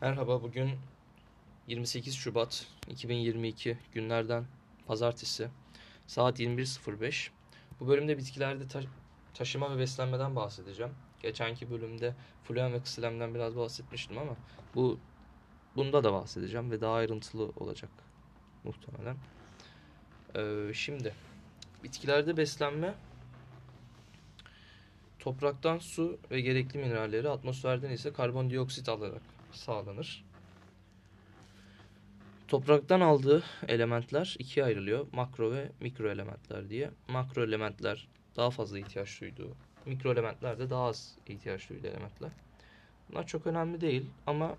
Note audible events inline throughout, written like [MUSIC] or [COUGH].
Merhaba, bugün 28 Şubat 2022 günlerden pazartesi saat 21.05. Bu bölümde bitkilerde ta- taşıma ve beslenmeden bahsedeceğim. Geçenki bölümde fluem ve ksilemden biraz bahsetmiştim ama bu bunda da bahsedeceğim ve daha ayrıntılı olacak muhtemelen. Ee, şimdi bitkilerde beslenme topraktan su ve gerekli mineralleri, atmosferden ise karbondioksit alarak sağlanır. Topraktan aldığı elementler ikiye ayrılıyor. Makro ve mikro elementler diye. Makro elementler daha fazla ihtiyaç duyduğu, mikro elementler de daha az ihtiyaç duyduğu elementler. Bunlar çok önemli değil ama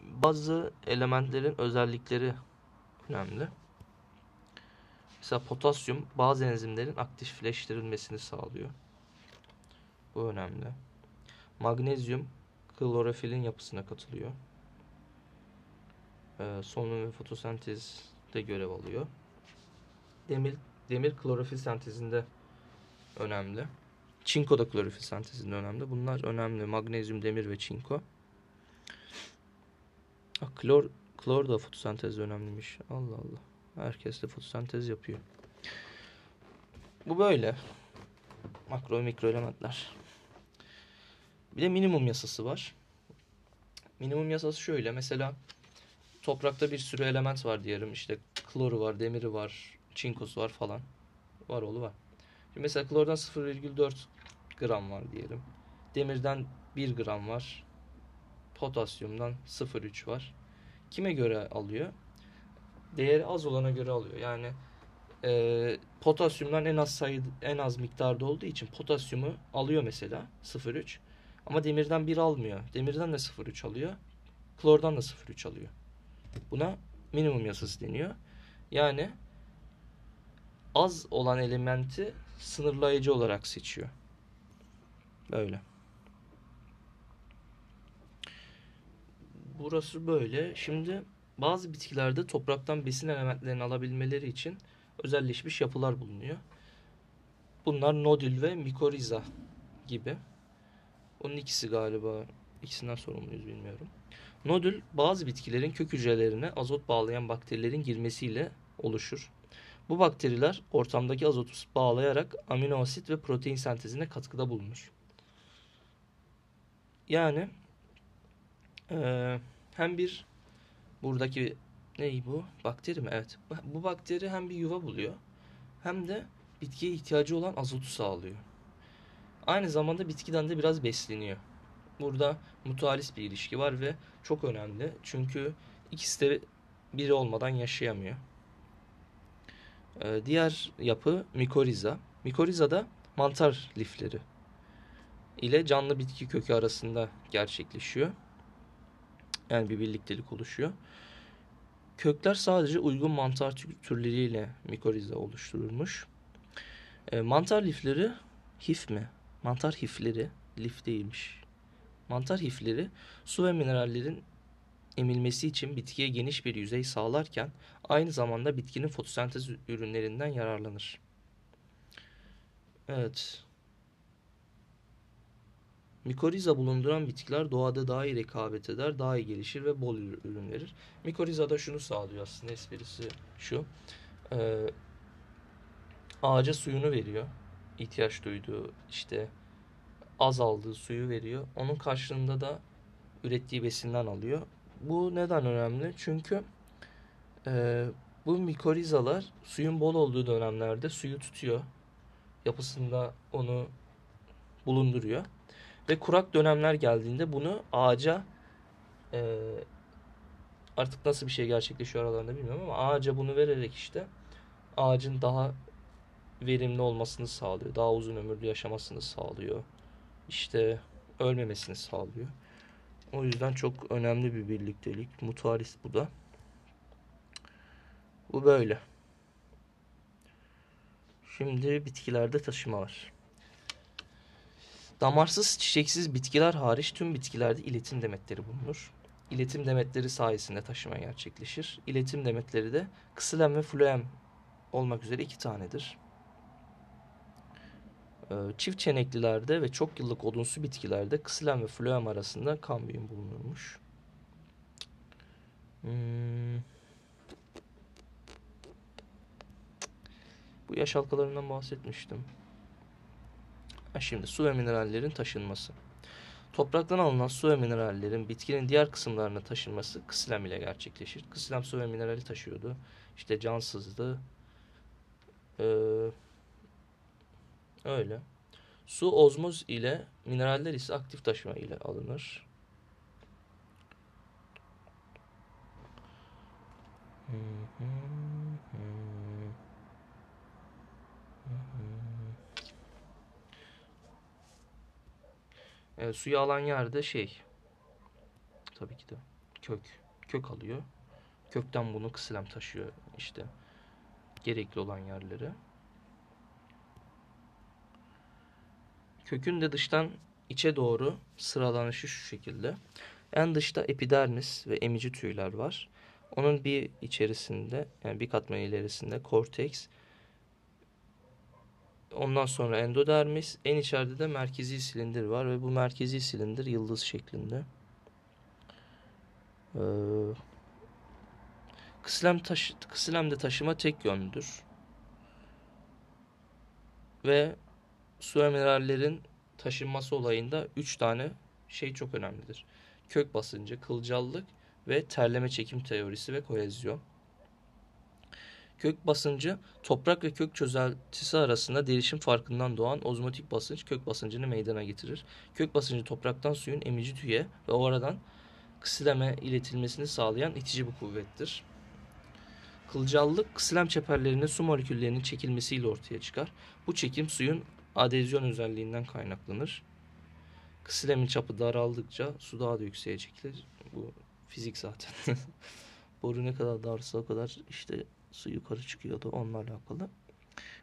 bazı elementlerin özellikleri önemli. Mesela potasyum bazı enzimlerin aktifleştirilmesini sağlıyor. Bu önemli. Magnezyum klorofilin yapısına katılıyor. Ee, solunum ve fotosentezde görev alıyor. Demir, demir klorofil sentezinde önemli. Çinko da klorofil sentezinde önemli. Bunlar önemli. Magnezyum, demir ve çinko. Ha, klor, klor da fotosentezde önemliymiş. Allah Allah. Herkes de fotosentez yapıyor. Bu böyle. Makro ve mikro elementler. Bir de minimum yasası var. Minimum yasası şöyle. Mesela toprakta bir sürü element var diyelim. İşte kloru var, demiri var, çinkosu var falan. Var oğlu var. Şimdi mesela klordan 0,4 gram var diyelim. Demirden 1 gram var. Potasyumdan 0,3 var. Kime göre alıyor? Değeri az olana göre alıyor. Yani e, potasyumdan en az sayı en az miktarda olduğu için potasyumu alıyor mesela 0,3. Ama demirden 1 almıyor. Demirden de 0,3 alıyor. Klordan da 0,3 alıyor. Buna minimum yasası deniyor. Yani az olan elementi sınırlayıcı olarak seçiyor. Böyle. Burası böyle. Şimdi bazı bitkilerde topraktan besin elementlerini alabilmeleri için özelleşmiş yapılar bulunuyor. Bunlar nodül ve mikoriza gibi. Onun ikisi galiba. İkisinden sorumluyuz bilmiyorum. Nodül bazı bitkilerin kök hücrelerine azot bağlayan bakterilerin girmesiyle oluşur. Bu bakteriler ortamdaki azotu bağlayarak amino asit ve protein sentezine katkıda bulunur. Yani e, hem bir buradaki ney bu? Bakteri mi? Evet. Bu bakteri hem bir yuva buluyor hem de bitkiye ihtiyacı olan azotu sağlıyor. Aynı zamanda bitkiden de biraz besleniyor. Burada mutualist bir ilişki var ve çok önemli. Çünkü ikisi de biri olmadan yaşayamıyor. Ee, diğer yapı mikoriza. Mikoriza da mantar lifleri ile canlı bitki kökü arasında gerçekleşiyor. Yani bir birliktelik oluşuyor. Kökler sadece uygun mantar türleriyle mikoriza oluşturulmuş. E, mantar lifleri hif mi? Mantar hifleri lif değilmiş. Mantar hifleri su ve minerallerin emilmesi için bitkiye geniş bir yüzey sağlarken aynı zamanda bitkinin fotosentez ürünlerinden yararlanır. Evet. Mikoriza bulunduran bitkiler doğada daha iyi rekabet eder, daha iyi gelişir ve bol ürün verir. Mikoriza da şunu sağlıyor aslında esprisi şu. Ee, ağaca suyunu veriyor. İhtiyaç duyduğu işte az aldığı suyu veriyor. Onun karşılığında da ürettiği besinden alıyor. Bu neden önemli? Çünkü e, bu mikorizalar suyun bol olduğu dönemlerde suyu tutuyor. Yapısında onu bulunduruyor. Ve kurak dönemler geldiğinde bunu ağaca e, artık nasıl bir şey gerçekleşiyor aralarında bilmiyorum ama ağaca bunu vererek işte ağacın daha verimli olmasını sağlıyor. Daha uzun ömürlü yaşamasını sağlıyor. İşte ölmemesini sağlıyor. O yüzden çok önemli bir birliktelik. Mutualist bu da. Bu böyle. Şimdi bitkilerde taşıma var. Damarsız çiçeksiz bitkiler hariç tüm bitkilerde iletim demetleri bulunur. İletim demetleri sayesinde taşıma gerçekleşir. İletim demetleri de ksilem ve floem olmak üzere iki tanedir. Ee, çift çeneklilerde ve çok yıllık odunsu bitkilerde ksilem ve floem arasında kambiyum bulunurmuş. Hmm. Bu yaş halkalarından bahsetmiştim. Ha şimdi su ve minerallerin taşınması. Topraktan alınan su ve minerallerin bitkinin diğer kısımlarına taşınması kısilem ile gerçekleşir. Kısilem su ve minerali taşıyordu. İşte cansızdı. Ee, öyle. Su ozmoz ile mineraller ise aktif taşıma ile alınır. E, suyu alan yerde şey tabii ki de kök. Kök alıyor. Kökten bunu kısilem taşıyor işte gerekli olan yerlere. Kökün de dıştan içe doğru sıralanışı şu şekilde. En dışta epidermis ve emici tüyler var. Onun bir içerisinde yani bir katman ilerisinde korteks, Ondan sonra endodermis. En içeride de merkezi silindir var ve bu merkezi silindir yıldız şeklinde. Ee, kısilem, taşı, kısilemde taşıma tek yönlüdür. Ve su ve minerallerin taşınması olayında 3 tane şey çok önemlidir. Kök basıncı, kılcallık ve terleme çekim teorisi ve kohezyon. Kök basıncı toprak ve kök çözeltisi arasında değişim farkından doğan ozmotik basınç kök basıncını meydana getirir. Kök basıncı topraktan suyun emici tüye ve oradan kısileme iletilmesini sağlayan itici bir kuvvettir. Kılcallık kısilem çeperlerinin su moleküllerinin çekilmesiyle ortaya çıkar. Bu çekim suyun adezyon özelliğinden kaynaklanır. Kısilemin çapı daraldıkça su daha da yükseğe çekilir. Bu fizik zaten. [LAUGHS] Boru ne kadar darsa o kadar işte su yukarı çıkıyordu onunla alakalı.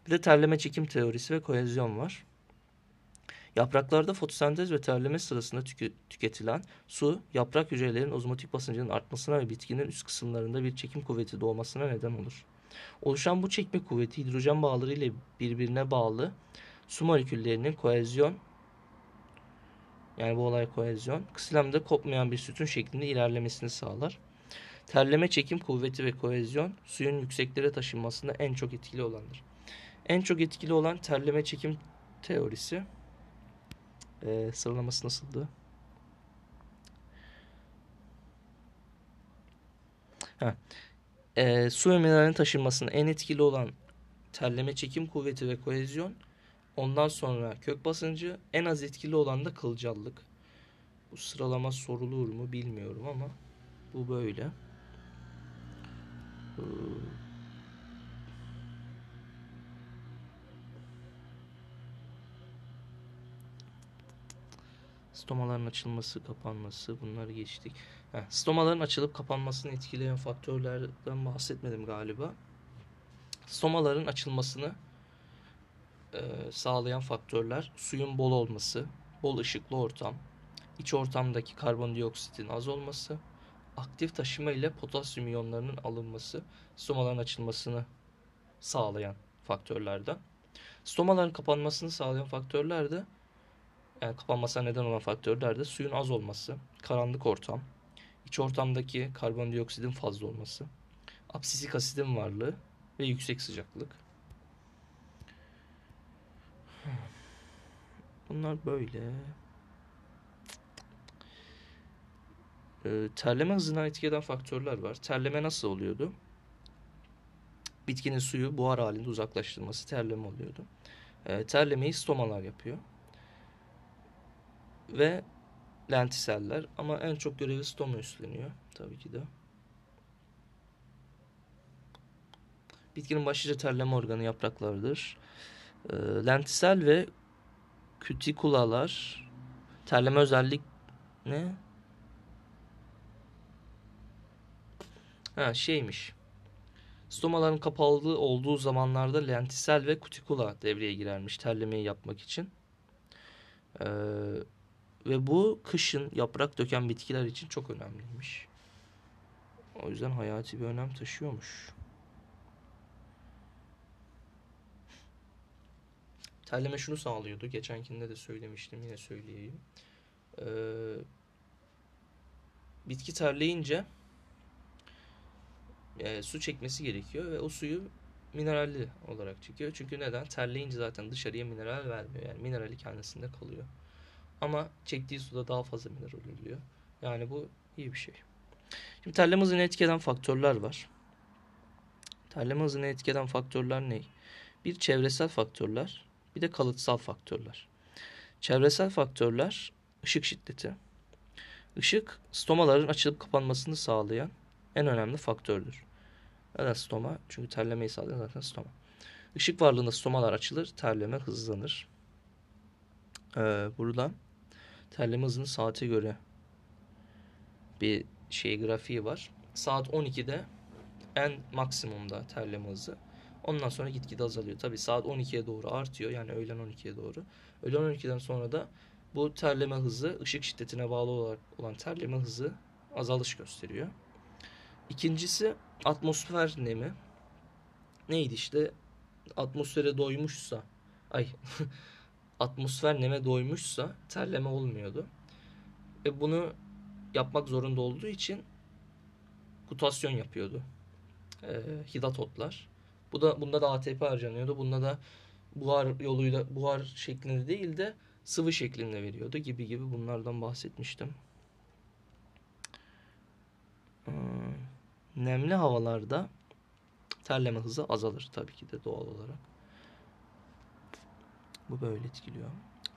Bir de terleme çekim teorisi ve kohezyon var. Yapraklarda fotosentez ve terleme sırasında tükü, tüketilen su, yaprak hücrelerin ozmotik basıncının artmasına ve bitkinin üst kısımlarında bir çekim kuvveti doğmasına neden olur. Oluşan bu çekme kuvveti hidrojen bağları ile birbirine bağlı su moleküllerinin kohezyon yani bu olay kohezyon kısilemde kopmayan bir sütun şeklinde ilerlemesini sağlar. Terleme çekim kuvveti ve kohezyon suyun yükseklere taşınmasında en çok etkili olandır. En çok etkili olan terleme çekim teorisi. Ee, sıralaması nasıldı? Ha. Ee, su ve mineralin taşınmasında en etkili olan terleme çekim kuvveti ve kohezyon. Ondan sonra kök basıncı en az etkili olan da kılcallık. Bu sıralama sorulur mu bilmiyorum ama bu böyle. Stomaların açılması, kapanması bunları geçtik. Heh, stomaların açılıp kapanmasını etkileyen faktörlerden bahsetmedim galiba. Stomaların açılmasını sağlayan faktörler suyun bol olması, bol ışıklı ortam, iç ortamdaki karbondioksitin az olması, aktif taşıma ile potasyum iyonlarının alınması stomaların açılmasını sağlayan faktörlerden. Stomaların kapanmasını sağlayan faktörler de yani kapanmasına neden olan faktörler de suyun az olması, karanlık ortam, iç ortamdaki karbondioksidin fazla olması, absisik asidin varlığı ve yüksek sıcaklık. Bunlar böyle. E, terleme hızına etki eden faktörler var. Terleme nasıl oluyordu? Bitkinin suyu buhar halinde uzaklaştırması terleme oluyordu. E, terlemeyi stomalar yapıyor. Ve lentiseller ama en çok görevi stoma üstleniyor tabii ki de. Bitkinin başlıca terleme organı yapraklardır. E, lentisel ve kütikulalar terleme özellik ne? Ha şeymiş. Stomaların kapalı olduğu zamanlarda lentisel ve kutikula devreye girermiş terlemeyi yapmak için. Ee, ve bu kışın yaprak döken bitkiler için çok önemliymiş. O yüzden hayati bir önem taşıyormuş. Terleme şunu sağlıyordu. Geçenkinde de söylemiştim. Yine söyleyeyim. Ee, bitki terleyince e, su çekmesi gerekiyor ve o suyu mineralli olarak çekiyor. Çünkü neden? Terleyince zaten dışarıya mineral vermiyor. Yani minerali kendisinde kalıyor. Ama çektiği suda daha fazla mineral oluyor. Yani bu iyi bir şey. Şimdi terleme hızını etkileyen faktörler var. Terleme hızını etkileyen faktörler ne? Bir çevresel faktörler, bir de kalıtsal faktörler. Çevresel faktörler ışık şiddeti. Işık stomaların açılıp kapanmasını sağlayan en önemli faktördür. Neden stoma? Çünkü terlemeyi sağlayan zaten stoma. Işık varlığında stomalar açılır, terleme hızlanır. Ee, burada terleme hızını saate göre bir şey grafiği var. Saat 12'de en maksimumda terleme hızı. Ondan sonra gitgide azalıyor. Tabi saat 12'ye doğru artıyor. Yani öğlen 12'ye doğru. Öğlen 12'den sonra da bu terleme hızı ışık şiddetine bağlı olarak olan terleme hızı azalış gösteriyor. İkincisi atmosfer nemi. Neydi işte atmosfere doymuşsa ay [LAUGHS] atmosfer neme doymuşsa terleme olmuyordu. Ve bunu yapmak zorunda olduğu için kutasyon yapıyordu. E, hidatotlar. Bu da bunda da ATP harcanıyordu. Bunda da buhar yoluyla buhar şeklinde değil de sıvı şeklinde veriyordu gibi gibi bunlardan bahsetmiştim. Hmm. Nemli havalarda terleme hızı azalır tabii ki de doğal olarak. Bu böyle etkiliyor.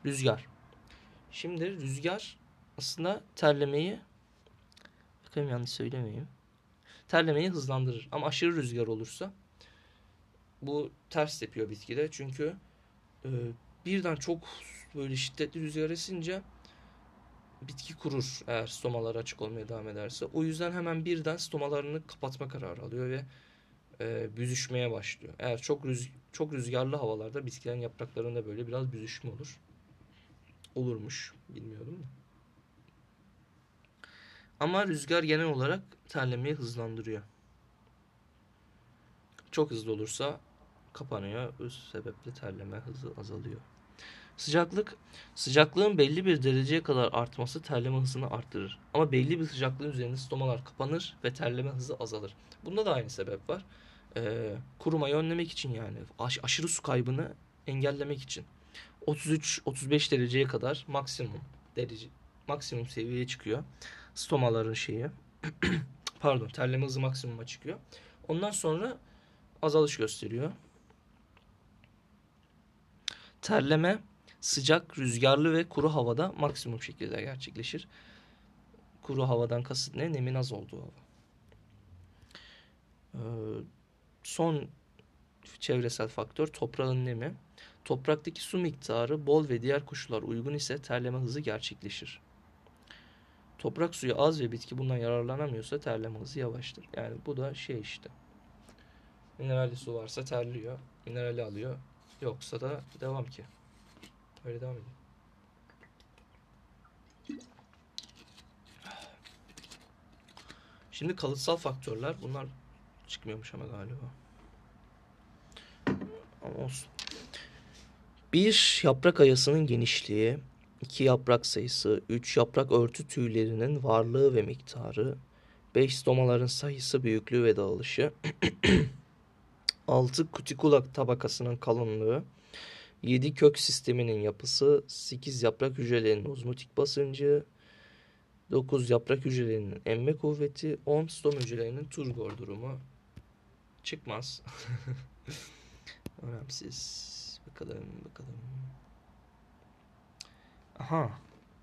Rüzgar. Şimdi rüzgar aslında terlemeyi bakayım yanlış söylemeyeyim. Terlemeyi hızlandırır. Ama aşırı rüzgar olursa bu ters yapıyor bitkide. Çünkü e, birden çok böyle şiddetli rüzgar esince bitki kurur eğer stomalar açık olmaya devam ederse. O yüzden hemen birden stomalarını kapatma kararı alıyor ve e, büzüşmeye başlıyor. Eğer çok rüz çok rüzgarlı havalarda bitkilerin yapraklarında böyle biraz büzüşme olur. Olurmuş. Bilmiyorum da. Ama rüzgar genel olarak terlemeyi hızlandırıyor. Çok hızlı olursa kapanıyor. Bu sebeple terleme hızı azalıyor. Sıcaklık, sıcaklığın belli bir dereceye kadar artması terleme hızını arttırır. Ama belli bir sıcaklığın üzerinde stomalar kapanır ve terleme hızı azalır. Bunda da aynı sebep var. Ee, kurumayı önlemek için yani aş aşırı su kaybını engellemek için. 33-35 dereceye kadar maksimum derece maksimum seviyeye çıkıyor. Stomaların şeyi. [CLEARS THROAT] Pardon, terleme hızı maksimuma çıkıyor. Ondan sonra azalış gösteriyor. Terleme sıcak, rüzgarlı ve kuru havada maksimum şekilde gerçekleşir. Kuru havadan kasıt ne? Nemin az olduğu hava. Ee, son çevresel faktör toprağın nemi. Topraktaki su miktarı bol ve diğer koşullar uygun ise terleme hızı gerçekleşir. Toprak suyu az ve bitki bundan yararlanamıyorsa terleme hızı yavaştır. Yani bu da şey işte. Mineralli su varsa terliyor. Minerali alıyor. Yoksa da devam ki. Öyle devam ediyor. Şimdi kalıtsal faktörler. Bunlar çıkmıyormuş ama galiba. Ama olsun. Bir yaprak ayasının genişliği, iki yaprak sayısı, üç yaprak örtü tüylerinin varlığı ve miktarı, beş stomaların sayısı, büyüklüğü ve dağılışı, [CLEARS THROAT] altı kutikula tabakasının kalınlığı, 7 kök sisteminin yapısı, 8 yaprak hücrelerinin ozmotik basıncı, 9 yaprak hücrelerinin emme kuvveti, 10 stom hücrelerinin turgor durumu çıkmaz. [LAUGHS] Önemsiz. Bakalım bakalım. Aha.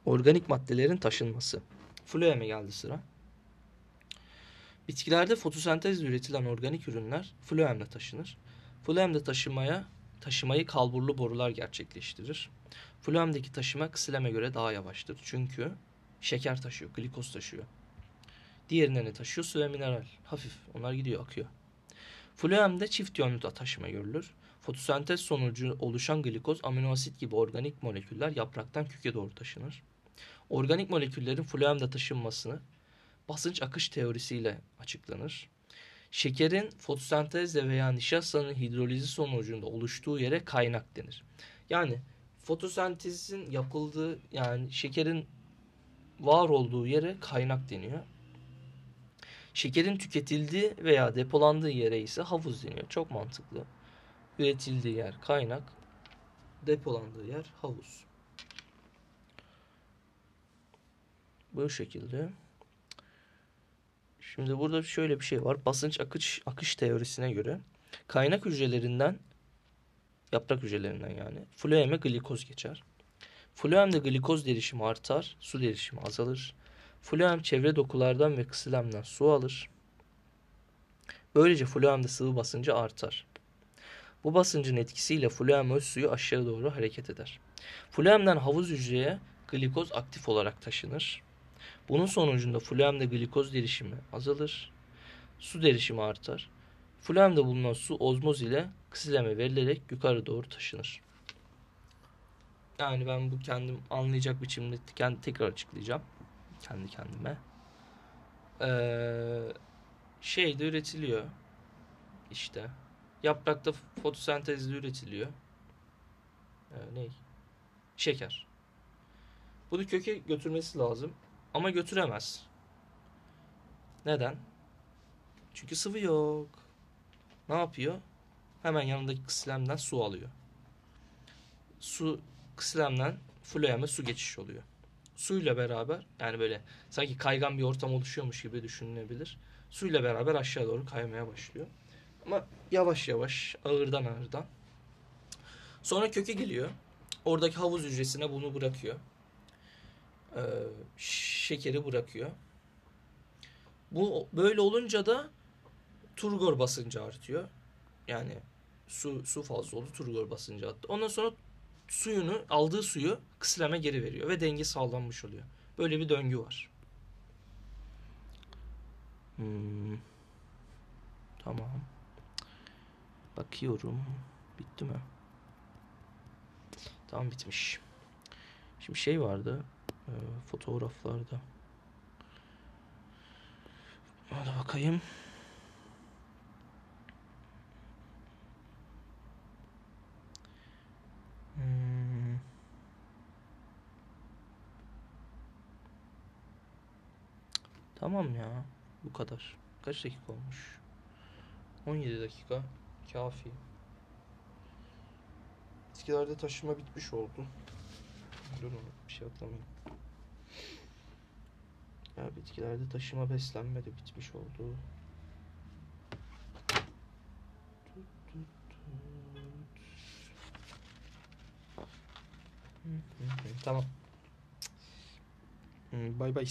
Organik maddelerin taşınması. Floeme geldi sıra. Bitkilerde fotosentezle üretilen organik ürünler floemle taşınır. Floemde taşımaya taşımayı kalburlu borular gerçekleştirir. Floemdeki taşıma ksileme göre daha yavaştır. Çünkü şeker taşıyor, glikoz taşıyor. Diğerine ne taşıyor? Su ve mineral. Hafif. Onlar gidiyor, akıyor. Floemde çift yönlü taşıma görülür. Fotosentez sonucu oluşan glikoz, aminoasit gibi organik moleküller yapraktan köke doğru taşınır. Organik moleküllerin floemde taşınmasını basınç akış teorisiyle açıklanır. Şekerin fotosentezle veya nişastanın hidrolizi sonucunda oluştuğu yere kaynak denir. Yani fotosentezin yapıldığı yani şekerin var olduğu yere kaynak deniyor. Şekerin tüketildiği veya depolandığı yere ise havuz deniyor. Çok mantıklı. Üretildiği yer kaynak, depolandığı yer havuz. Bu şekilde. Şimdi burada şöyle bir şey var. Basınç akış akış teorisine göre kaynak hücrelerinden yaprak hücrelerinden yani floeme glikoz geçer. Floemde glikoz derişimi artar, su derişimi azalır. Floem çevre dokulardan ve kısilemden su alır. Böylece floemde sıvı basıncı artar. Bu basıncın etkisiyle floem öz suyu aşağı doğru hareket eder. Floemden havuz hücreye glikoz aktif olarak taşınır. Bunun sonucunda floemde glikoz derişimi azalır. Su derişimi artar. Floemde bulunan su ozmoz ile kısileme verilerek yukarı doğru taşınır. Yani ben bu kendim anlayacak biçimde kendi tekrar açıklayacağım. Kendi kendime. Ee, şey de üretiliyor. İşte. Yaprakta fotosentezle üretiliyor. Ee, ne? Şeker. Bunu köke götürmesi lazım. Ama götüremez. Neden? Çünkü sıvı yok. Ne yapıyor? Hemen yanındaki kıslemden su alıyor. Su kıslemden floeme su geçiş oluyor. Suyla beraber yani böyle sanki kaygan bir ortam oluşuyormuş gibi düşünülebilir. Suyla beraber aşağı doğru kaymaya başlıyor. Ama yavaş yavaş ağırdan ağırdan. Sonra köke geliyor. Oradaki havuz hücresine bunu bırakıyor. Ee, şekeri bırakıyor. Bu böyle olunca da turgor basıncı artıyor. Yani su su fazla oldu turgor basıncı attı. Ondan sonra suyunu aldığı suyu kısleme geri veriyor ve denge sağlanmış oluyor. Böyle bir döngü var. Hmm. Tamam. Bakıyorum. Bitti mi? Tamam bitmiş. Şimdi şey vardı. E, fotoğraflarda. Hadi bakayım. Hmm. Tamam ya. Bu kadar. Kaç dakika olmuş? 17 dakika. Kafi. Bitkilerde taşıma bitmiş oldu. Dur bir şey atlamayayım. Ya bitkilerde taşıma beslenme de bitmiş oldu. Tamam. Bye bye.